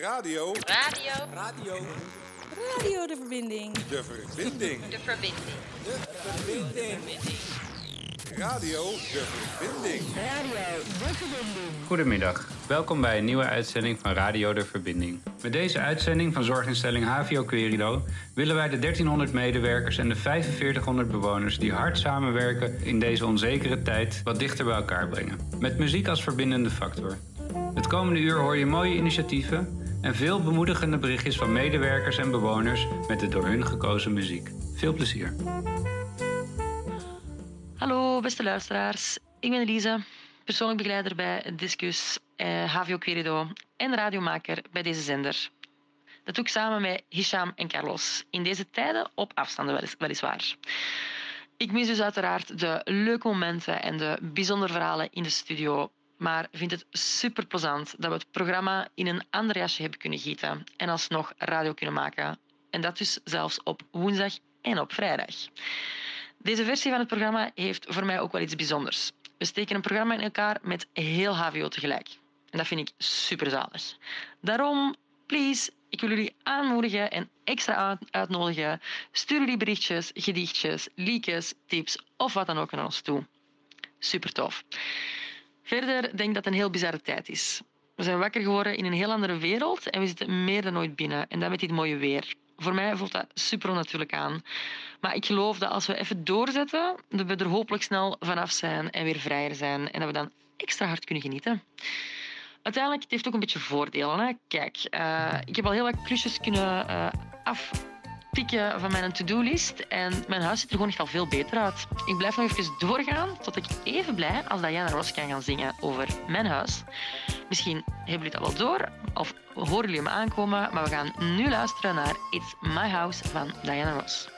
Radio. Radio. Radio. Radio de verbinding. De verbinding. De verbinding. Radio de verbinding. Goedemiddag, welkom bij een nieuwe uitzending van Radio de Verbinding. Met deze uitzending van zorginstelling HVO Querido willen wij de 1300 medewerkers en de 4500 bewoners die hard samenwerken in deze onzekere tijd wat dichter bij elkaar brengen. Met muziek als verbindende factor. Het komende uur hoor je mooie initiatieven en veel bemoedigende berichtjes van medewerkers en bewoners met de door hun gekozen muziek. Veel plezier. Hallo, beste luisteraars. Ik ben Elise, persoonlijk begeleider bij Discus, eh, HVO Querido en radiomaker bij deze zender. Dat doe ik samen met Hisham en Carlos. In deze tijden op afstanden welis- weliswaar. Ik mis dus uiteraard de leuke momenten en de bijzondere verhalen in de studio. Maar vind het super plezant dat we het programma in een ander jasje hebben kunnen gieten en alsnog radio kunnen maken. En dat dus zelfs op woensdag en op vrijdag. Deze versie van het programma heeft voor mij ook wel iets bijzonders. We steken een programma in elkaar met heel HVO tegelijk. En dat vind ik super zalig. Daarom, please, ik wil jullie aanmoedigen en extra uit- uitnodigen. Stuur jullie berichtjes, gedichtjes, liedjes, tips of wat dan ook naar ons toe. Super tof. Verder denk ik dat het een heel bizarre tijd is. We zijn wakker geworden in een heel andere wereld en we zitten meer dan ooit binnen. En dat met dit mooie weer. Voor mij voelt dat super onnatuurlijk aan. Maar ik geloof dat als we even doorzetten, dat we er hopelijk snel vanaf zijn en weer vrijer zijn. En dat we dan extra hard kunnen genieten. Uiteindelijk, het heeft ook een beetje voordelen. Hè? Kijk, eh, ik heb al heel wat klusjes kunnen eh, van mijn to-do-list. En mijn huis ziet er gewoon echt al veel beter uit. Ik blijf nog even doorgaan tot ik even blij als Diana Ross kan gaan zingen over mijn huis. Misschien hebben jullie het al wel door of horen jullie hem aankomen. Maar we gaan nu luisteren naar It's My House van Diana Ross.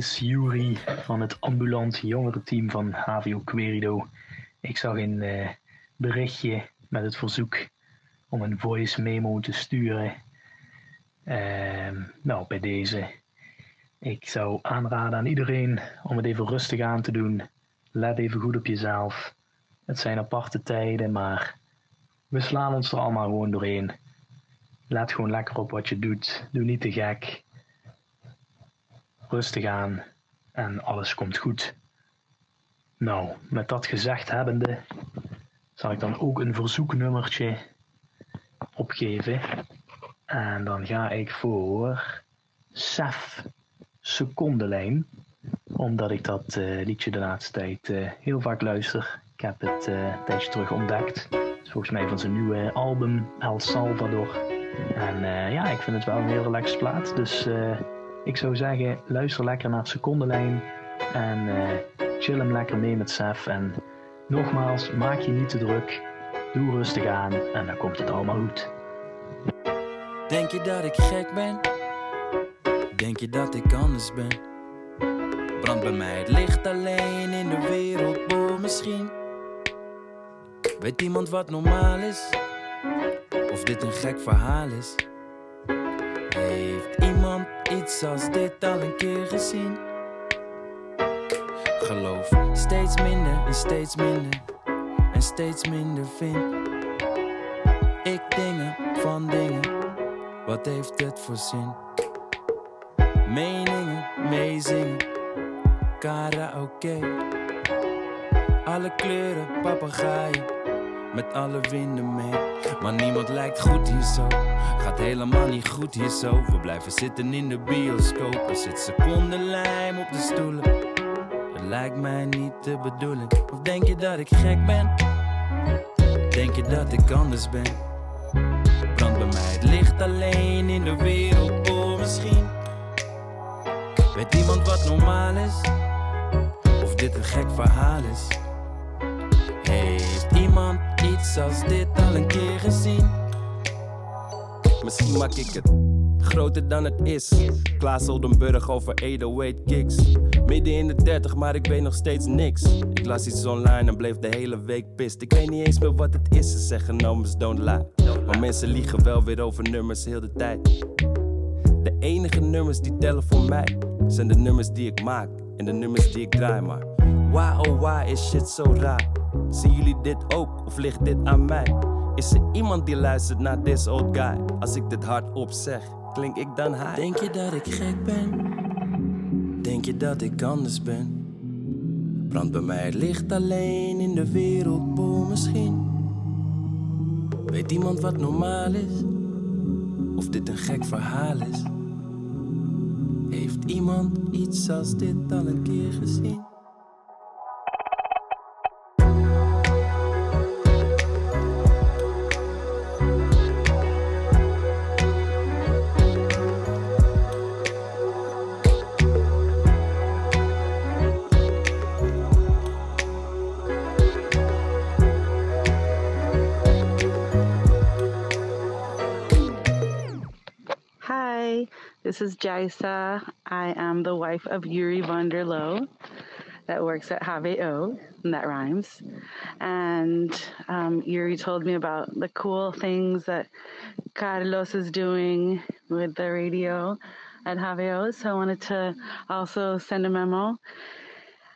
Is van het ambulant jongerenteam van HVO Querido. Ik zag een eh, berichtje met het verzoek om een voice memo te sturen. Ehm, nou, bij deze. Ik zou aanraden aan iedereen om het even rustig aan te doen. Let even goed op jezelf. Het zijn aparte tijden, maar we slaan ons er allemaal gewoon doorheen. Let gewoon lekker op wat je doet. Doe niet te gek rustig aan en alles komt goed. Nou, met dat gezegd hebbende, zal ik dan ook een verzoeknummertje opgeven. En dan ga ik voor Sef Secondelijn, omdat ik dat eh, liedje de laatste tijd eh, heel vaak luister. Ik heb het eh, een tijdje terug ontdekt. Volgens mij van zijn nieuwe album El Salvador. En ja, ik vind het wel een heel relaxed plaat. Dus ik zou zeggen, luister lekker naar secondenlijn. En eh, chill hem lekker mee met Sef. En nogmaals, maak je niet te druk. Doe rustig aan en dan komt het allemaal goed. Denk je dat ik gek ben? Denk je dat ik anders ben? Brandt bij mij het licht alleen in de wereldbol misschien? Weet iemand wat normaal is? Of dit een gek verhaal is? Heeft iemand iets als dit al een keer gezien? Geloof steeds minder en steeds minder en steeds minder vind ik dingen van dingen. Wat heeft het voor zin? Meningen, meezingen, karaoke. Alle kleuren, papegaaien, met alle winden mee. Maar niemand lijkt goed hier zo, gaat helemaal niet goed hier zo. We blijven zitten in de bioscoop, er zit secondenlijm op de stoelen. Dat lijkt mij niet de bedoeling. Of denk je dat ik gek ben? Denk je dat ik anders ben? Brandt bij mij het licht alleen in de wereldbol misschien? Weet iemand wat normaal is? Of dit een gek verhaal is? Heeft iemand iets als dit al een keer gezien? Misschien maak ik het groter dan het is. Klaas Oldenburg over 808 kicks. Midden in de 30, maar ik weet nog steeds niks. Ik las iets online en bleef de hele week pist. Ik weet niet eens meer wat het is. Ze zeggen numbers don't lie. Maar mensen liegen wel weer over nummers heel de tijd. De enige nummers die tellen voor mij zijn de nummers die ik maak en de nummers die ik draai. Maar why oh why is shit zo raar? Zien jullie dit ook of ligt dit aan mij? Is er iemand die luistert naar this old guy? Als ik dit hardop zeg, klink ik dan high? Denk je dat ik gek ben? Denk je dat ik anders ben? Brandt bij mij licht alleen in de wereldbol misschien? Weet iemand wat normaal is? Of dit een gek verhaal is? Heeft iemand iets als dit al een keer gezien? This is Jaisa. I am the wife of Yuri van der Loo that works at HVO, and that rhymes. And um, Yuri told me about the cool things that Carlos is doing with the radio at HVO. So I wanted to also send a memo.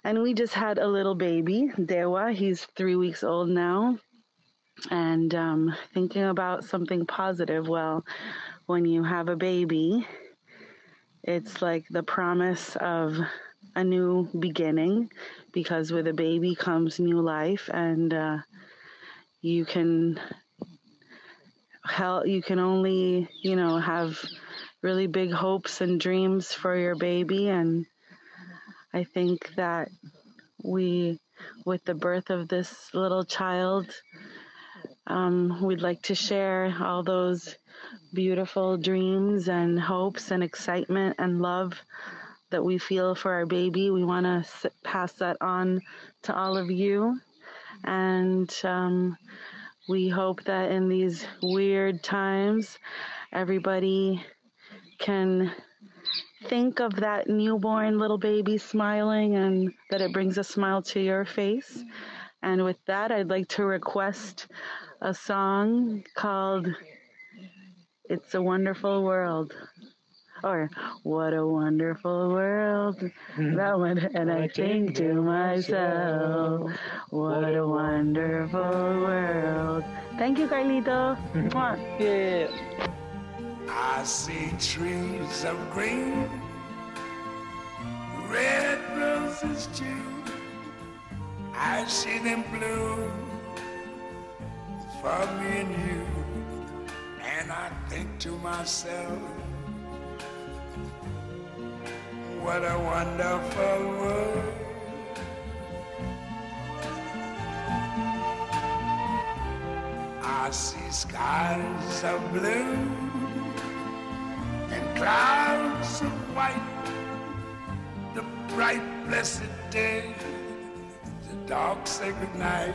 And we just had a little baby, Dewa. He's three weeks old now. And um, thinking about something positive. Well, when you have a baby, it's like the promise of a new beginning because with a baby comes new life and uh, you can hell you can only you know have really big hopes and dreams for your baby. And i think that we with the birth of this little child um, we'd like to share all those beautiful dreams and hopes and excitement and love that we feel for our baby. We want to pass that on to all of you. And um, we hope that in these weird times, everybody can think of that newborn little baby smiling and that it brings a smile to your face. And with that, I'd like to request a song called It's a Wonderful World. Or What a Wonderful World. Mm-hmm. That one. And I think to myself, What a wonderful world. Thank you, Carlito. Mm-hmm. Yeah. I see trees of green, red roses too. I see them bloom for me and you. And I think to myself, what a wonderful world. I see skies of blue and clouds of white, the bright blessed day, the dark sacred night.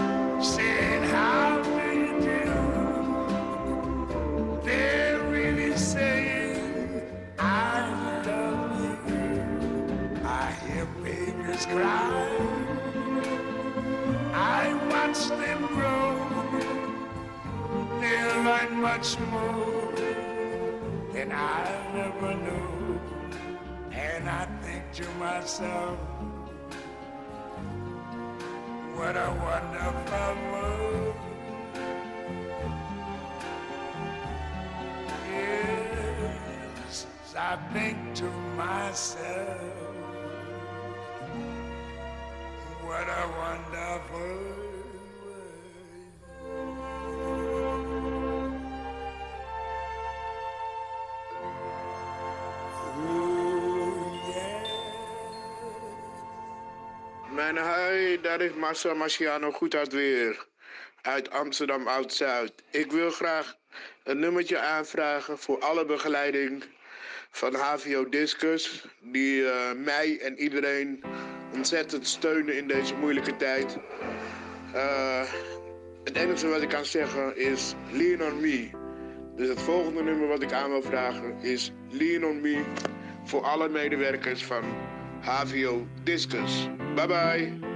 to myself, Hi, daar is Marcel Marciano goed uit weer. Uit Amsterdam Oud-Zuid. Ik wil graag een nummertje aanvragen voor alle begeleiding van HVO Discus. Die eh, mij en iedereen ontzettend steunen in deze moeilijke tijd. Eh, het enige wat ik kan zeggen is Lean on Me. Dus het volgende nummer wat ik aan wil vragen is Lean on Me voor alle medewerkers van HVO Discus. Bye bye.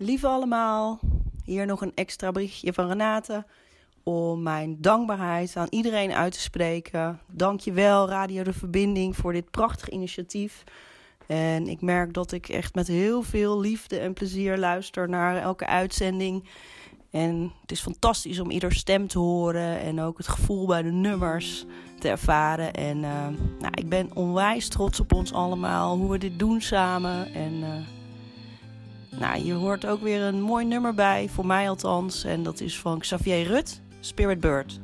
Lieve allemaal, hier nog een extra berichtje van Renate om mijn dankbaarheid aan iedereen uit te spreken. Dankjewel Radio De Verbinding voor dit prachtig initiatief. En ik merk dat ik echt met heel veel liefde en plezier luister naar elke uitzending. En het is fantastisch om ieder stem te horen en ook het gevoel bij de nummers te ervaren. En eh, nou, ik ben onwijs trots op ons allemaal, hoe we dit doen samen. En eh, nou, je hoort ook weer een mooi nummer bij, voor mij althans. En dat is van Xavier Rut, Spirit Bird.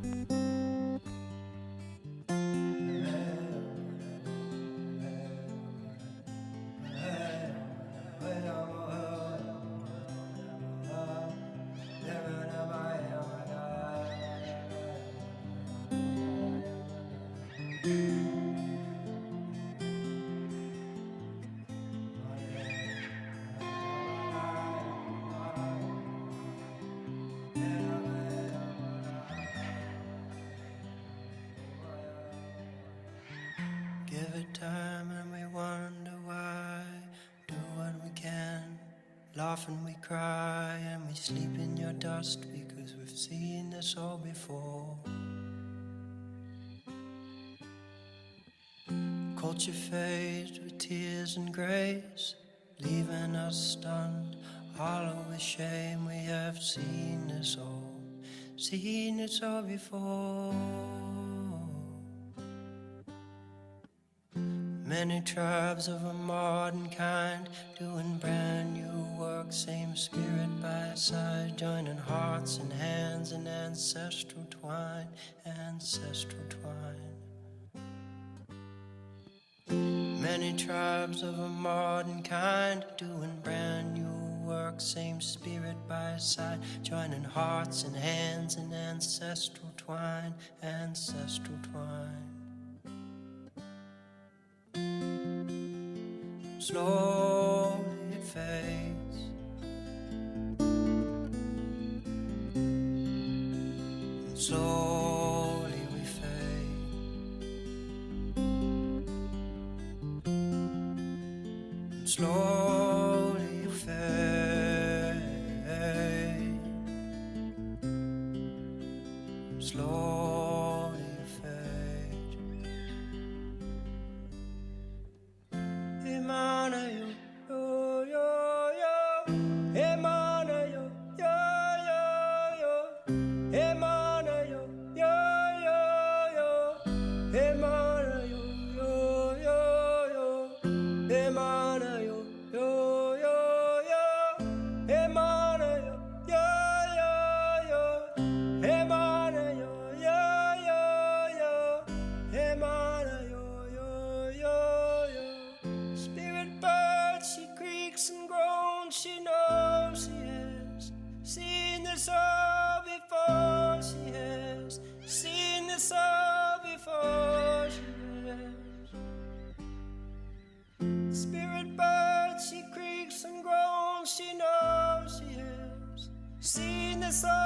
Many tribes of a modern kind doing brand new work, same spirit by side, joining hearts and hands in ancestral twine, ancestral twine. Many tribes of a modern kind doing brand new work, same spirit by side, joining hearts and hands in ancestral twine, ancestral twine. Slowly it fades. And seen this all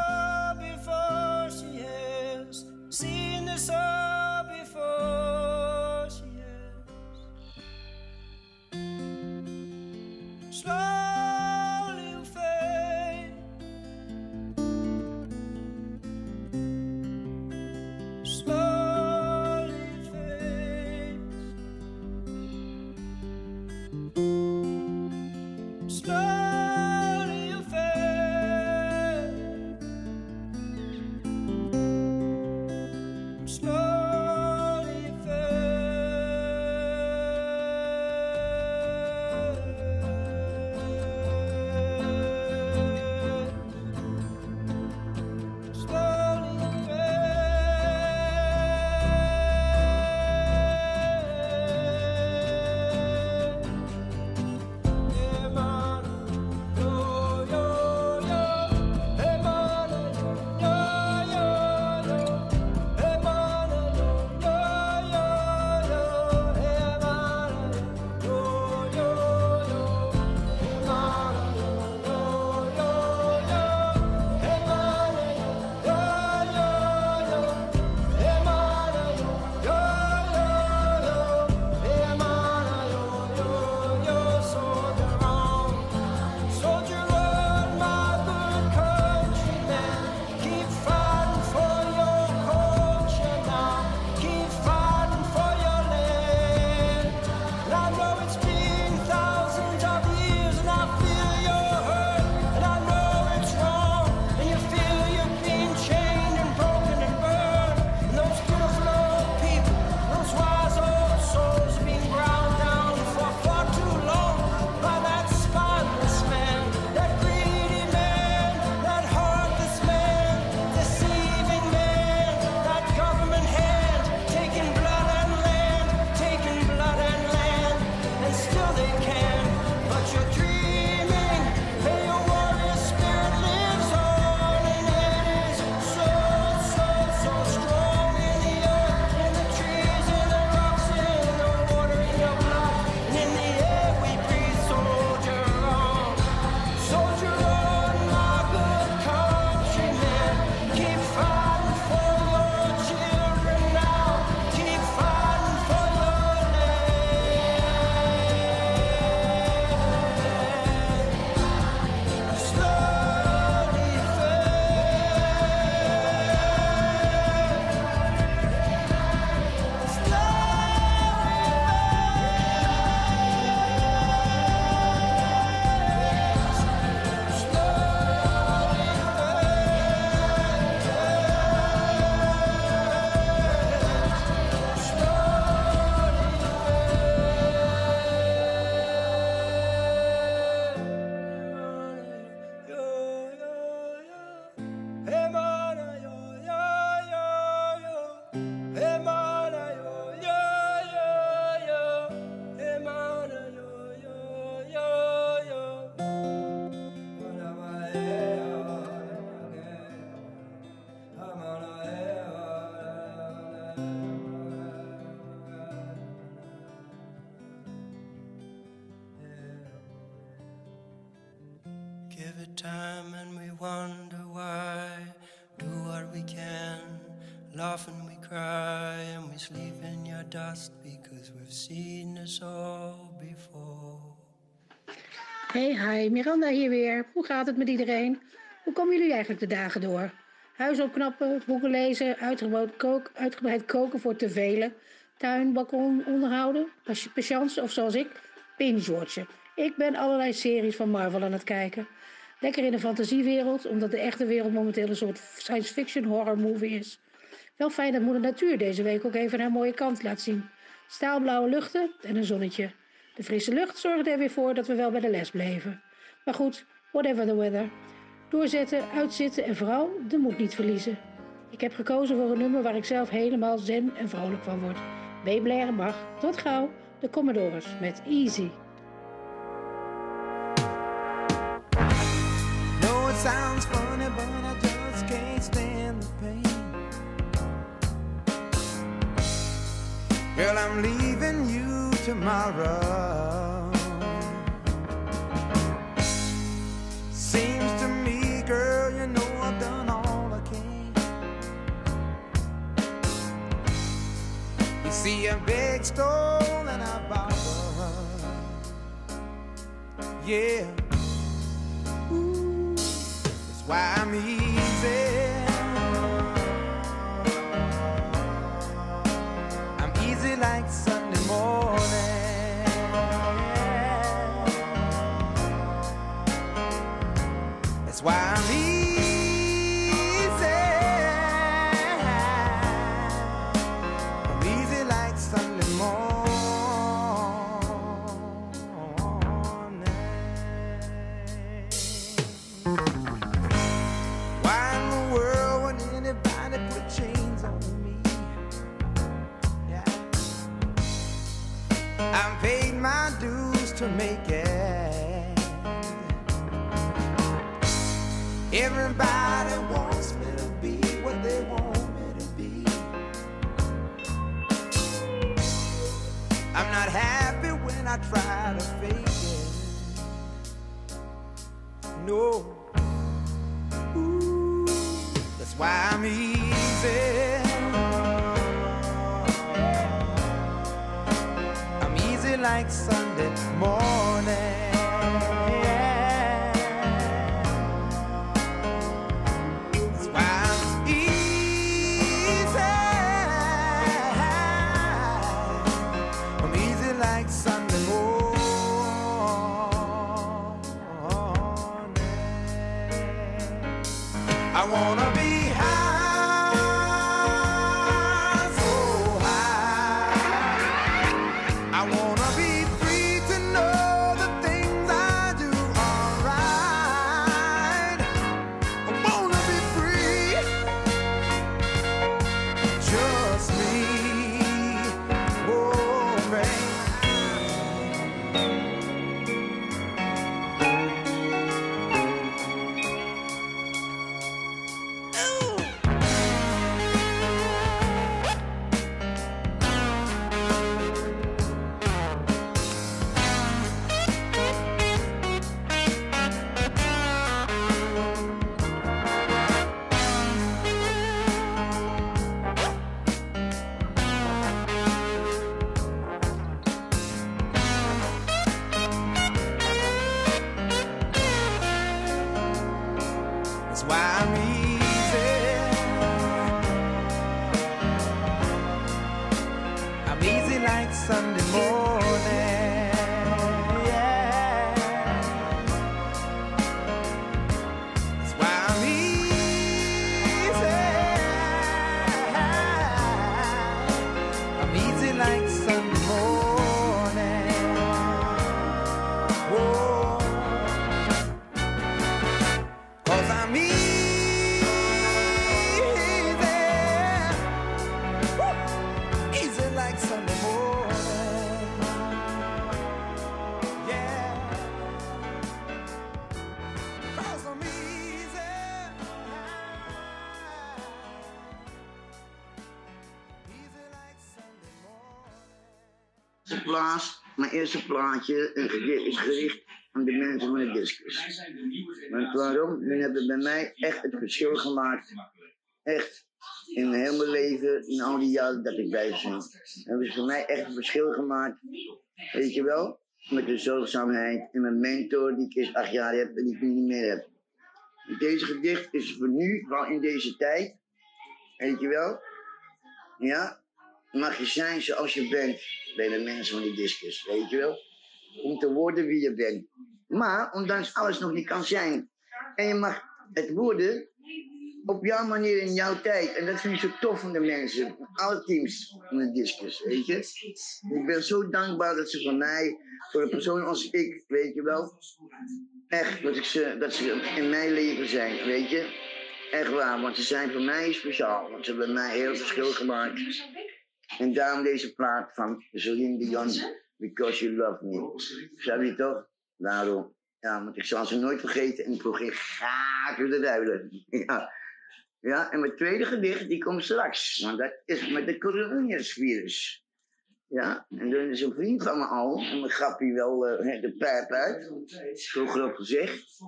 Hey, hi, Miranda hier weer. Hoe gaat het met iedereen? Hoe komen jullie eigenlijk de dagen door? Huis opknappen, boeken lezen, uitgebreid, kook, uitgebreid koken voor te velen, tuin, balkon onderhouden, patiënten of zoals ik, binge-watchen. Ik ben allerlei series van Marvel aan het kijken. Lekker in de fantasiewereld, omdat de echte wereld momenteel een soort science fiction horror movie is. Wel fijn dat moeder natuur deze week ook even haar mooie kant laat zien. Staalblauwe luchten en een zonnetje. De frisse lucht zorgde er weer voor dat we wel bij de les bleven. Maar goed, whatever the weather. Doorzetten, uitzitten en vooral de moed niet verliezen. Ik heb gekozen voor een nummer waar ik zelf helemaal zen en vrolijk van word. Meeblaren mag. Tot gauw, de Commodores met Easy. sounds funny, but I just can't stand the pain. Girl, I'm leaving you tomorrow. See a big stone and a barber. Yeah. Ooh, that's why I'm easy. I'm easy like Sunday morning. Make it. Everybody wants me to be what they want me to be. I'm not happy when I try to fake it. No. Mijn eerste plaatje, een gedicht, is gericht aan de mensen van de discus. Want waarom? Men hebben bij mij echt het verschil gemaakt. Echt. In mijn leven, in al die jaren dat ik bij zing. Hebben ze voor mij echt een verschil gemaakt. Weet je wel? Met de zorgzaamheid en mijn mentor die ik eerst acht jaar heb en die ik nu niet meer heb. Deze gedicht is voor nu, wel in deze tijd. Weet je wel? Ja? Mag je zijn zoals je bent bij de mensen van die discus, weet je wel? Om te worden wie je bent. Maar, ondanks alles nog niet kan zijn. En je mag het worden op jouw manier in jouw tijd. En dat vind ik zo tof van de mensen. Alle teams van de discus, weet je? Ik ben zo dankbaar dat ze van mij, voor een persoon als ik, weet je wel, echt dat, ik ze, dat ze in mijn leven zijn, weet je? Echt waar, want ze zijn voor mij speciaal. Want ze hebben mij heel verschil gemaakt. En daarom deze plaat van Celine Dion, Because You Love Me. Snap je toch? Daarom. Ja, want ik zal ze nooit vergeten en ik probeer graag te ruilen. Ja. ja, en mijn tweede gedicht, die komt straks. Want dat is met de coronavirus. Ja, en dan is een vriend van me al, en mijn grappie wel eh, de pijp uit. Zo groot gezegd.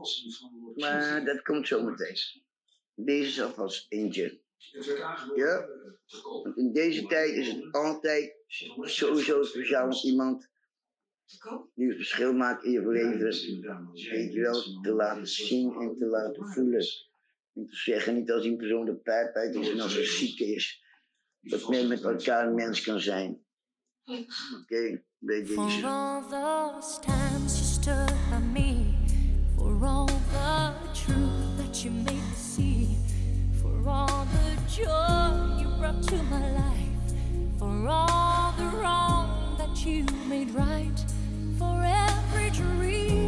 Maar dat komt zo meteen. Deze is alvast eentje. Ja. In deze tijd is het altijd sowieso speciaal om iemand die het verschil maakt in je leven, weet je wel, te laten zien en te laten voelen. En te zeggen, niet als die persoon de pijp uit is en als hij ziek is, dat men met elkaar een mens kan zijn. Oké, okay, bij. joy you brought to my life, for all the wrong that you made right, for every dream.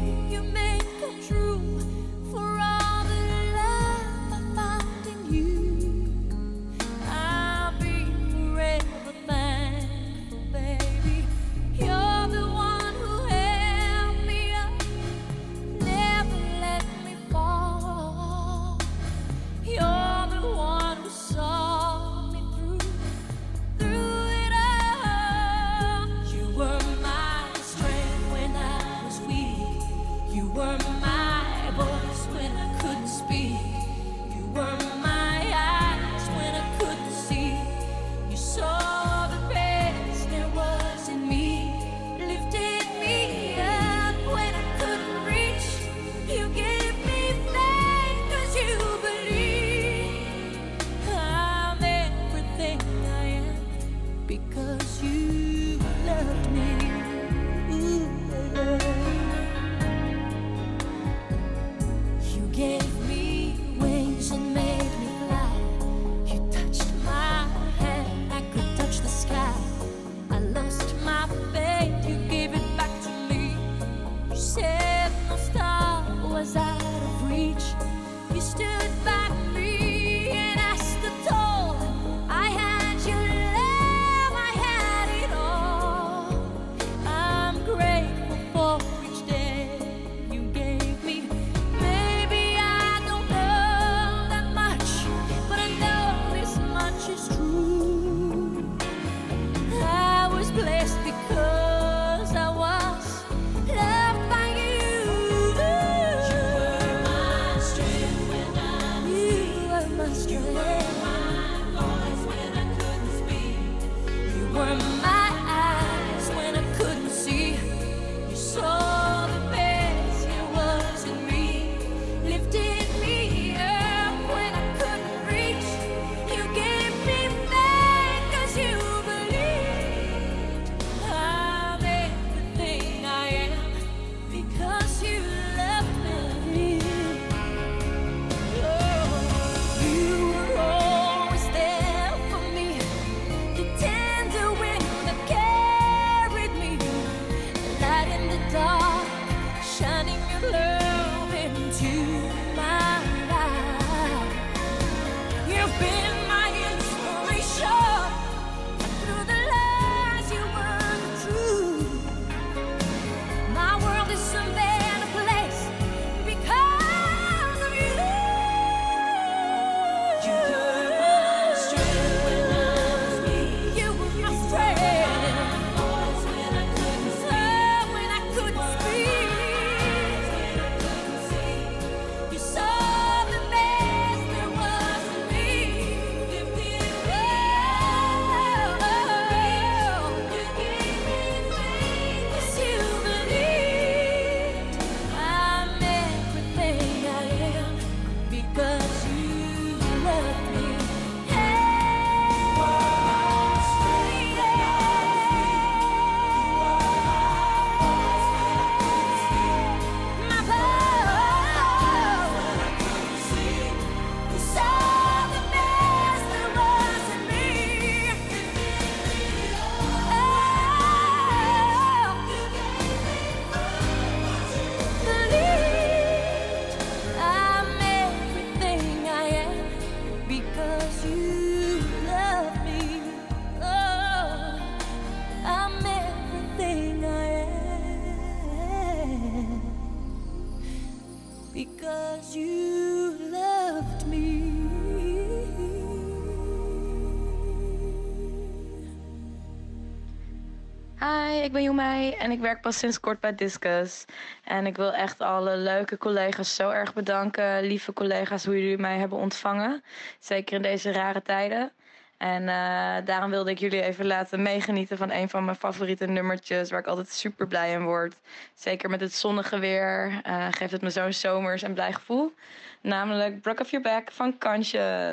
Ik ben Joemai en ik werk pas sinds kort bij Discus. En ik wil echt alle leuke collega's zo erg bedanken. Lieve collega's, hoe jullie mij hebben ontvangen. Zeker in deze rare tijden. En eh, daarom wilde ik jullie even laten meegenieten van een van mijn favoriete nummertjes. Waar ik altijd super blij in word. Zeker met het zonnige weer eh, geeft het me zo'n zomers en blij gevoel. Namelijk Brock of Your Back van Kansje.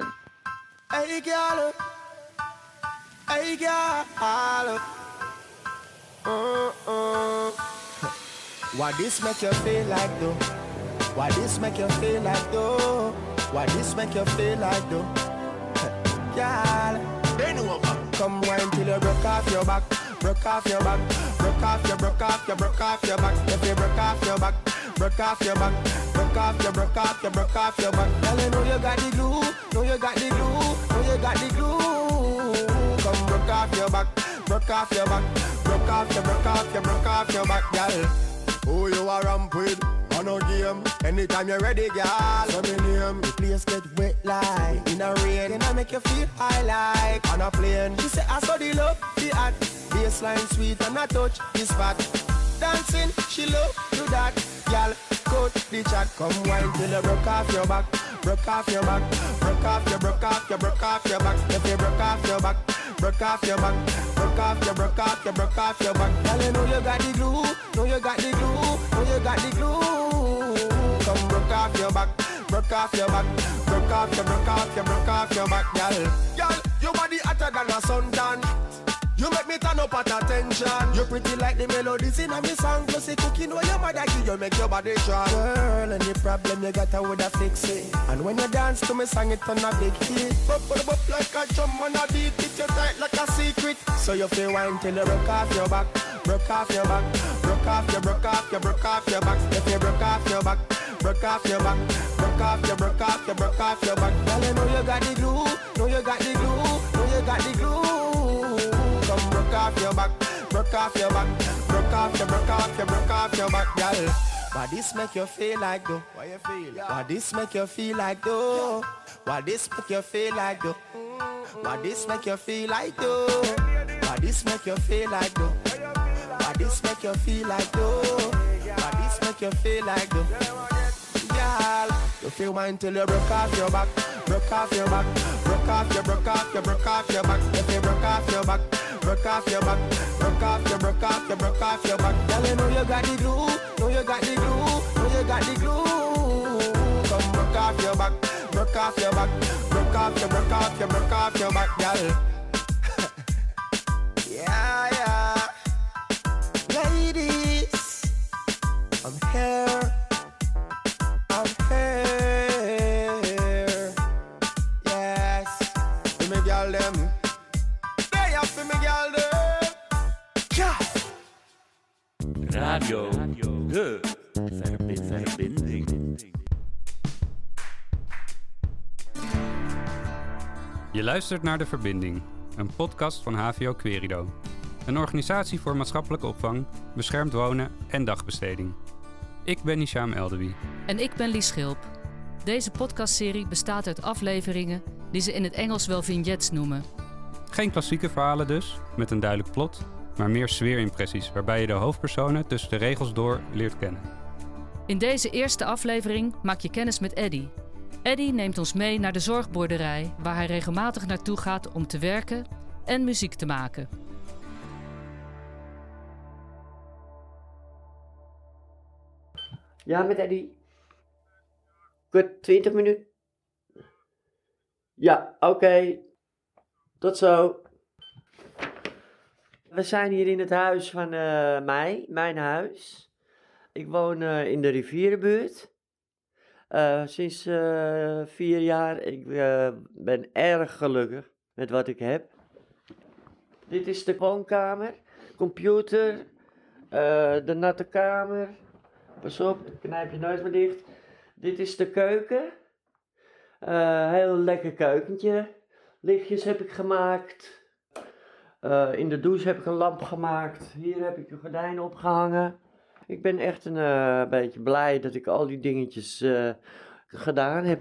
Hey girl, hey girl. Uh-uh. Why this make you feel like though? Why this make you feel like though? Why this make you feel like though? Girl, bend over. Come wine till you broke off your back, broke off your back, broke off your, broke off your, broke off your back. If you broke off your back, broke off your back, broke off your, broke off your, broke off your back. Girl, you know you got the glue, know you got the glue, know you got the glue. Broke off your back, broke off your back, broke off your, broke off your, broke off your back, girl. Who you are ramp with? On a game. Anytime you're ready, girl. So me name. The place get wet like in a rain. And I make you feel high like on a plane. She say I saw the love, the art. Baseline sweet and I touch the spot. Dancing, she love do that. Girl, cut the chat. Come wine till you broke off your back. Broke off your back. Broke off your, broke off your, broke off your back. If you broke off your back. Broke off your back, broke off your, broke off your, broke off your back. Girl, you know you got the glue, know you got the glue, know you got the glue. Come broke off your back, broke off your back, broke off your, broke off your, broke off your back, girl. Girl, your body hotter than a suntan. You make me turn up at attention. You pretty like the melodies in a me song. Plus the cooking where your mother give you make your body strong. Girl, any problem you got, I woulda fix it. And when you dance to me song, it on a big hit. Bop, bop, bop like a drum on a beat. It you tight like a secret. So you feel wine till you broke off your back, broke off your back, broke off your, broke off your, broke off your back. If you broke off your back, broke off your back, broke off your, broke off your, broke off your back. Girl, you know you got the glue, know you got the glue, know you got the glue. Come broke off your back, broke off your back, broke off your, broke off your, broke off your back, girl. Why this make you feel like though? Why you feel? Why this make you feel like though? Why this make you feel like though? Why this make you feel like though? Why this make you feel like though? Why this make you feel like though? Why this make you feel like though? Girl, you feel mine till you broke off your back, broke off your back, broke off your, broke off your, broke off your back. If you broke off your back, broke off your back, broke off your, broke off your, broke off your back. Girl, you know you got the glue, know you got the glue, know you got the glue. Come broke off your back, broke off your back, broke off your, broke off your, broke off your back, girl. yeah, yeah. Luistert naar De Verbinding, een podcast van HVO Querido. Een organisatie voor maatschappelijke opvang, beschermd wonen en dagbesteding. Ik ben Hisham Eldewi. En ik ben Lies Schilp. Deze podcastserie bestaat uit afleveringen die ze in het Engels wel vignettes noemen. Geen klassieke verhalen dus, met een duidelijk plot, maar meer sfeerimpressies waarbij je de hoofdpersonen tussen de regels door leert kennen. In deze eerste aflevering maak je kennis met Eddy. Eddy neemt ons mee naar de zorgboerderij, waar hij regelmatig naartoe gaat om te werken en muziek te maken. Ja, met Eddie. Kort 20 minuten. Ja, oké. Tot zo. We zijn hier in het huis van eh, mij, mijn huis. Ik woon eh, in de rivierenbuurt. Eh, sinds eh, vier jaar. Ik eh, ben erg gelukkig met wat ik heb. Dit is de woonkamer, computer, de natte kamer. Pas op, knijp je neus maar dicht. Dit is de keuken. Heel lekker keukentje. Lichtjes heb ik gemaakt. In de douche heb ik een lamp gemaakt. Hier heb ik de gordijnen opgehangen. Ik ben echt een eh, beetje blij dat ik al die dingetjes eh, gedaan heb.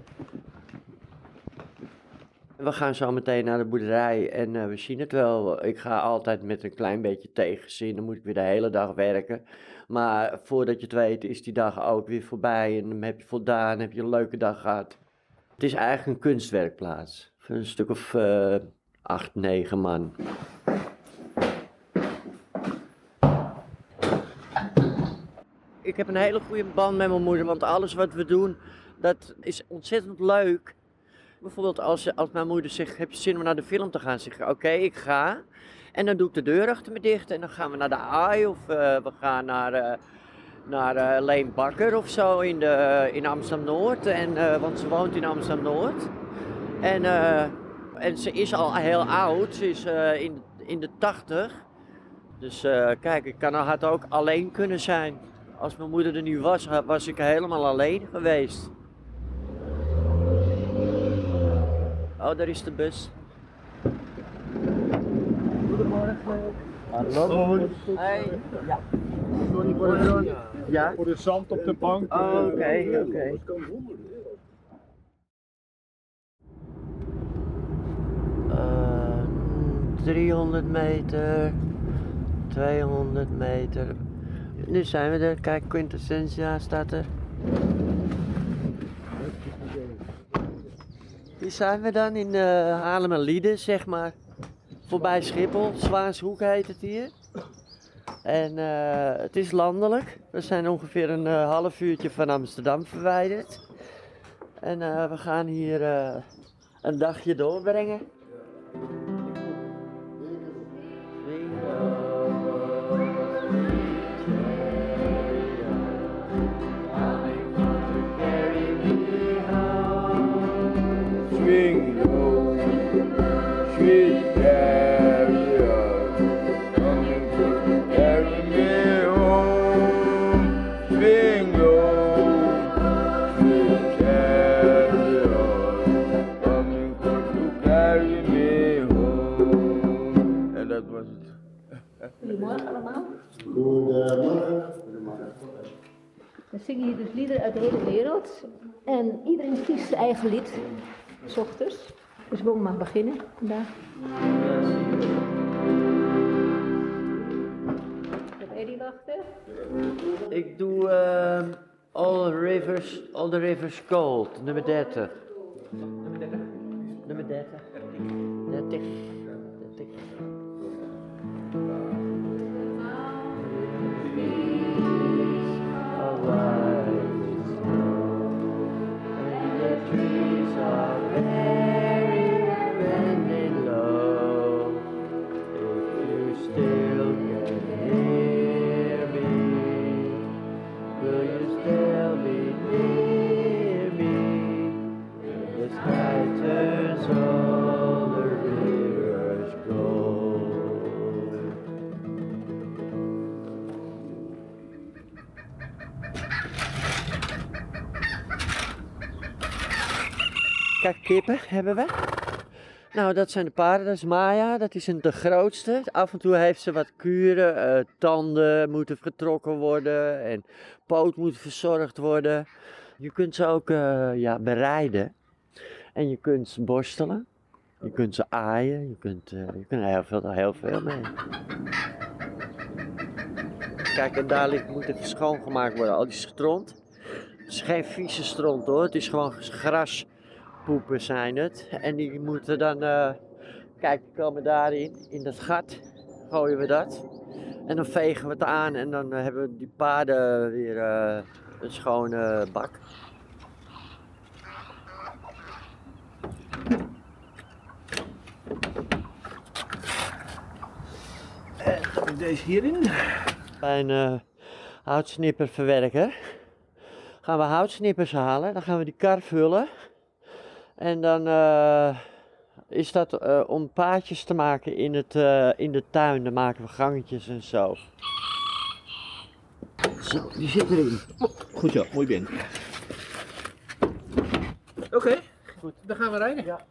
We gaan zo meteen naar de boerderij en eh, we zien het wel. Ik ga altijd met een klein beetje tegenzin. Dan moet ik weer de hele dag werken. Maar voordat je het weet is die dag ook weer voorbij. En dan heb je voldaan, heb je een leuke dag gehad. Het is eigenlijk een kunstwerkplaats. Een stuk of acht, negen man. Heb een hele goede band met mijn moeder, want alles wat we doen, dat is ontzettend leuk. Bijvoorbeeld als, als mijn moeder zegt, heb je zin om naar de film te gaan? Zeg ik, oké, ik ga. En dan doe ik de deur achter me dicht en dan gaan we naar de AI of eh, we gaan naar, eh, naar eh, Leen Bakker of zo in, de, in Amsterdam-Noord. En, want ze woont in Amsterdam-Noord. En, en ze is al heel oud, ze is in, in de tachtig. Dus kijk, ik kan had ook alleen kunnen zijn. Als mijn moeder er nu was, was ik helemaal alleen geweest. Oh, daar is de bus. Goedemorgen. Hallo. Hey. Ja. Sorry voor de, Ja? voor de zand op de bank. Oh, oké, oké. dat kan honderden. Eh, 300 meter, 200 meter. Nu zijn we er. Kijk, Quintessentia staat er. Hier zijn we dan in uh, Haarlem en Lieden, zeg maar. Voorbij Schiphol, Zwaanshoek heet het hier. En eh, het is landelijk. We zijn ongeveer een eh, half uurtje van Amsterdam verwijderd. En we gaan hier een dagje doorbrengen. Zingen hier dus liederen uit de hele wereld. En iedereen kiest zijn eigen lied, s ochtends. Dus we mag beginnen vandaag. Ik heb Eddie wachten. Ik doe ehm, All Rivers, All the Rivers Gold, nummer 30. Nummer 30? Nummer 30. 30. Kijk, kippen hebben we. Nou, dat zijn de paarden. Dat is Maya. Dat is een de grootste. Af en toe heeft ze wat kuren. eh, tanden moeten getrokken worden. En poot moet verzorgd worden. Je kunt ze ook eh, ja, bereiden. En je kunt ze borstelen. Je kunt ze aaien. Je kunt, eh, je kunt er heel veel, heel veel mee. Kijk, en daar moet even schoongemaakt worden. Al die stront. Het is geen vieze stront hoor. Het is gewoon graspoepen zijn het. En die moeten dan, eh, kijk, die komen daarin, in dat gat. Gooien we dat. En dan vegen we het aan en dan eh, hebben we die paarden weer eh, een schone bak. En dan deze hierin. Bij een houtsnipperverwerker gaan we houtsnippers halen. Dan gaan we die kar vullen. En dan eh, is dat eh, om paadjes te maken in, het, eh, in de tuin. Dan maken we gangetjes en zo. Zo, die zit erin. Goed zo, mooi ben. Oké, goed. Dan gaan we rijden. Ja.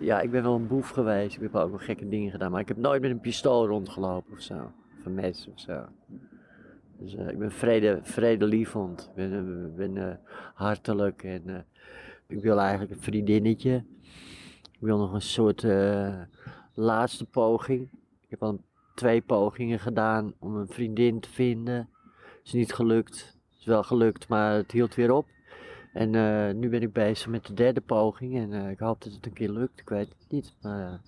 Ja, ik ben wel een boef geweest. Ik heb ook wel gekke dingen gedaan. Maar ik heb nooit met een pistool rondgelopen of zo. Of een mes of zo. Dus eh, ik ben vrede, vredelievend. Ik ben, eh, ben eh, hartelijk. En ik wil eigenlijk een vriendinnetje. Ik wil nog een soort laatste poging. Ik heb al twee pogingen gedaan om een vriendin te vinden. Is niet gelukt. Is wel gelukt, maar het hield weer op. En eh, nu ben ik bezig met de derde poging en eh, ik hoop dat het een keer lukt. Ik weet het niet, maar eh,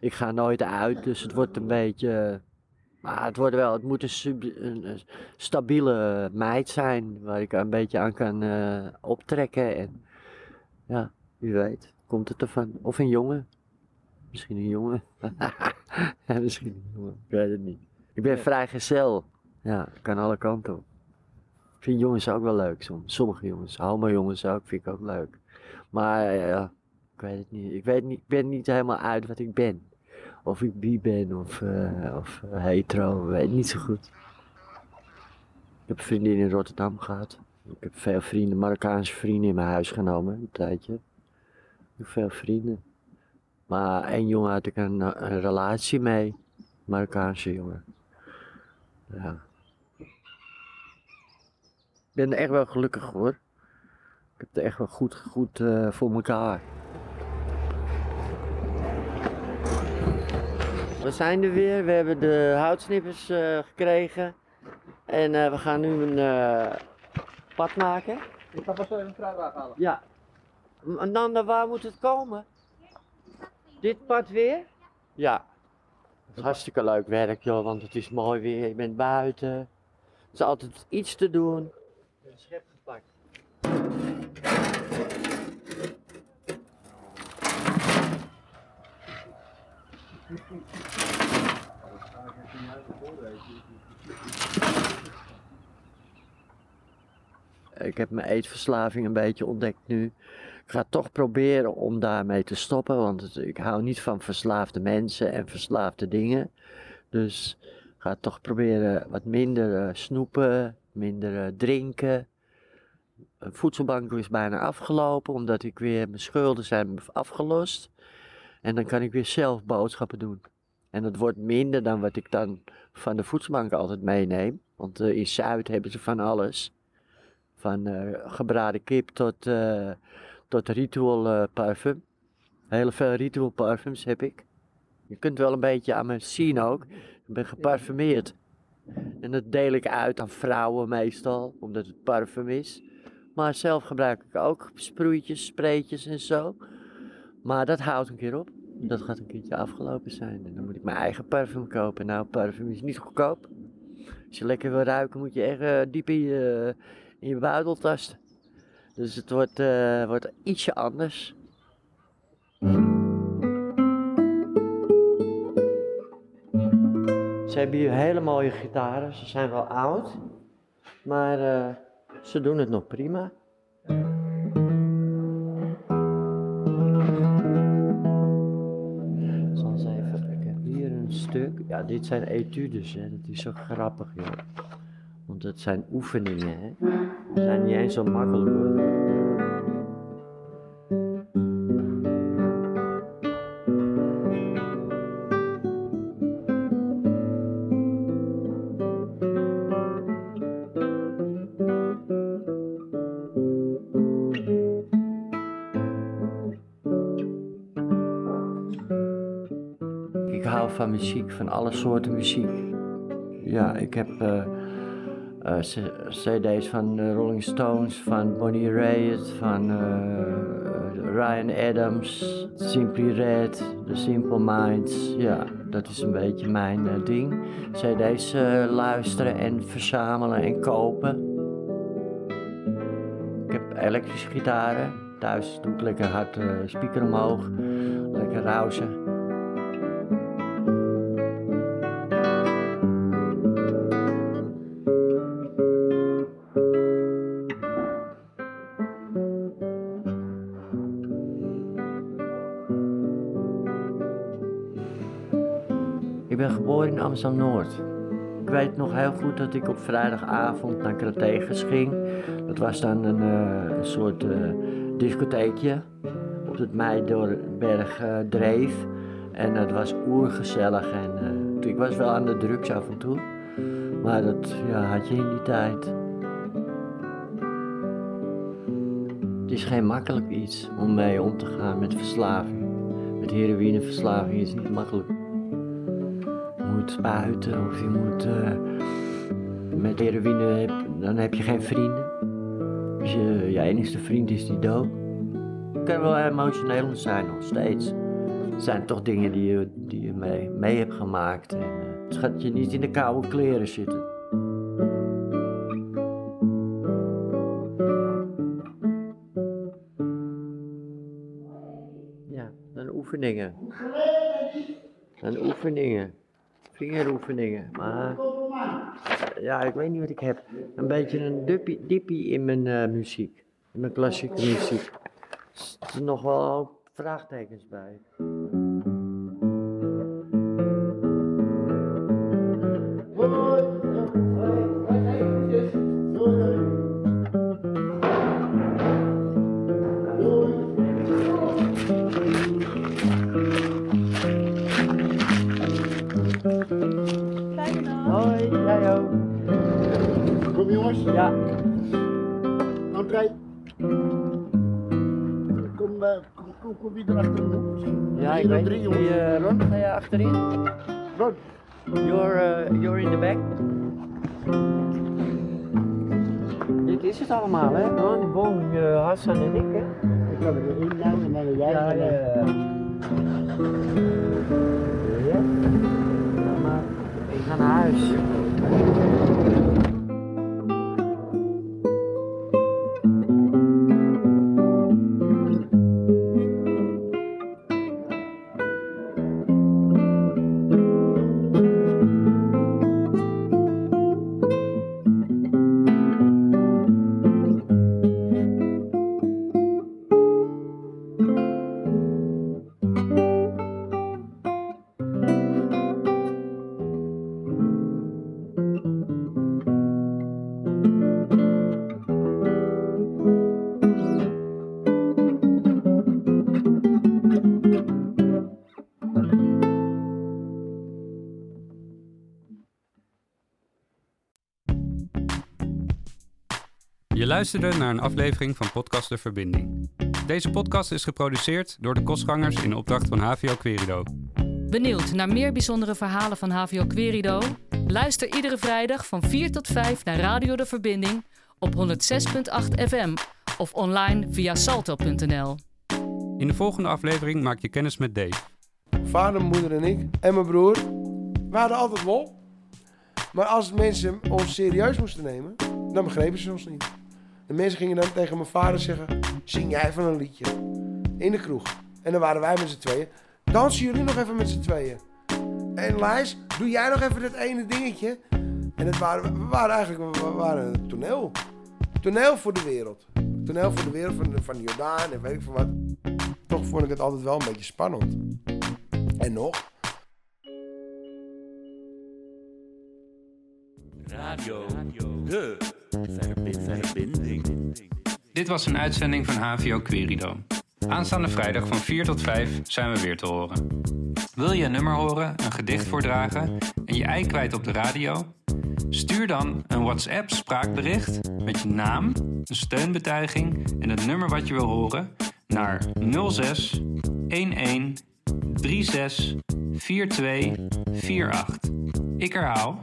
ik ga nooit uit, dus het wordt een beetje... maar het, wordt wel, het moet een, sub- een, een stabiele meid zijn waar ik een beetje aan kan optrekken. En ja, wie weet, komt het ervan. Of een jongen. Misschien een jongen. misschien een jongen, ik weet het niet. Ik ben vrijgezel. Ja, kan alle kanten op. Ik vind jongens ook wel leuk soms. Sommige jongens, homo jongens ook, vind ik ook leuk. Maar ja, ik weet het niet. Ik weet niet, ik ben niet helemaal uit wat ik ben. Of ik bi ben of, eh, of eh, hetero, weet niet zo goed. Ik heb een vriendin in Rotterdam gehad. Ik heb veel vrienden, Marokkaanse vrienden in mijn huis genomen, een tijdje. Ik veel vrienden. Maar één jongen had ik een, een relatie mee. Marokkaanse jongen. Ja. Ik ben echt wel gelukkig hoor. Ik heb het echt wel goed, goed eh, voor elkaar. We zijn er weer. We hebben de houtsnippers eh, gekregen. En eh, we gaan nu een eh, pad maken. Ik ga pas even een vraag halen. Ja. Nanda, waar moet het komen? Dit pad weer? Ja. Het is hartstikke leuk werk joh, want het is mooi weer. Je bent buiten. Er is altijd iets te doen. Een schep gepakt. Ik heb mijn eetverslaving een beetje ontdekt nu. Ik ga toch proberen om daarmee te stoppen, want ik hou niet van verslaafde mensen en verslaafde dingen. Dus ga toch proberen wat minder eh, snoepen, minder eh, drinken. Een voedselbank is bijna afgelopen, omdat ik weer mijn schulden zijn afgelost. En dan kan ik weer zelf boodschappen doen. En dat wordt minder dan wat ik dan van de voedselbank altijd meeneem. Want eh, in Zuid hebben ze van alles. Van eh, gebraden kip tot, eh, tot ritual eh, parfum. Heel veel ritual parfums heb ik. Je kunt wel een beetje aan me zien ook. Ik ben geparfumeerd. En dat deel ik uit aan vrouwen meestal, omdat het parfum is. Maar zelf gebruik ik ook sproeitjes, spreetjes en zo. Maar dat houdt een keer op. Dat gaat een keertje afgelopen zijn. En dan moet ik mijn eigen parfum kopen. Nou, parfum is niet goedkoop. Als je lekker wil ruiken, moet je echt eh, diep in je, in buidel tasten. Dus het wordt, eh, wordt ietsje anders. Ze hebben hier hele mooie gitaren. Ze zijn wel oud. Maar eh, ze doen het nog prima. Even, ik heb hier een stuk. Ja, dit zijn etudes, hè. Dat is zo grappig, joh. Want het zijn oefeningen. Ze zijn niet eens zo makkelijk. Van muziek, van alle soorten muziek. Ja, ik heb eh, eh, CD's van de Rolling Stones, van Bonnie Raitt, van eh, Ryan Adams, Simply Red, The Simple Minds. Ja, dat is een beetje mijn eh, ding. CD's eh, luisteren en verzamelen en kopen. Ik heb elektrische gitaren. Thuis doe ik lekker hard eh, speaker omhoog, lekker rausen. Amsterdam-Noord. Ik weet nog heel goed dat ik op vrijdagavond naar Krategas ging. Dat was dan een, eh, soort eh, discotheekje het Meidorberg eh, dreef. En het was oergezellig. En ik was wel aan de drugs af en toe. Maar dat ja, had je in die tijd. Het is geen makkelijk iets om mee om te gaan met verslaving. Met heroïneverslaving is niet makkelijk. Moet spuiten of je moet... eh, met heroïne, dan heb je geen vrienden. Dus je, je enigste vriend is die dood. Het kan wel emotioneel zijn, nog steeds. Het zijn toch dingen die je, die je mee, mee hebt gemaakt. En, eh, het gaat je niet in de koude kleren zitten. Ja, dan oefeningen. Dan oefeningen. Vingeroefeningen. Maar ja, ik weet niet wat ik heb. Een beetje een dippie, in mijn eh, muziek. In mijn klassieke muziek. Er nog wel vraagtekens bij. Jongens. Die, eh, Ron, ga je achterin? Ron. You're, eh, you're in the back. Dit is het allemaal, hè? Ron, Bon, eh, Hassan en ik, hè? Ik kan er erin nou en dan jij. Ja. Ja. Ja, maar ik ga naar huis. Luisterde naar een aflevering van Podcast De Verbinding. Deze podcast is geproduceerd door de kostgangers in opdracht van HVO Querido. Benieuwd naar meer bijzondere verhalen van HVO Querido? Luister iedere vrijdag van 4 tot 5 naar Radio De Verbinding op 106.8 FM of online via salto.nl. In de volgende aflevering maak je kennis met Dave. Vader, moeder en ik en mijn broer. We hadden altijd lol. Maar als mensen ons serieus moesten nemen, dan begrepen ze ons niet. De mensen gingen dan tegen mijn vader zeggen: Zing jij even een liedje. In de kroeg. En dan waren wij met z'n tweeën. Dansen jullie nog even met z'n tweeën. En Lijs, doe jij nog even dat ene dingetje. En waren, we waren eigenlijk we waren een toneel. Toneel voor de wereld. Toneel voor de wereld van, van Jordaan en weet ik veel wat. Toch vond ik het altijd wel een beetje spannend. En nog, Radio. De verbi- verbinding. Dit was een uitzending van HVO Querido. Aanstaande vrijdag van 4 tot 5 zijn we weer te horen. Wil je een nummer horen, een gedicht voordragen en je ei kwijt op de radio? Stuur dan een WhatsApp spraakbericht met je naam, een steunbetuiging en het nummer wat je wil horen naar 06 11 36 42 48. Ik herhaal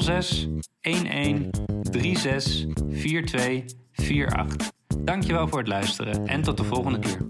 06 11 36 42 48. Dankjewel voor het luisteren en tot de volgende keer.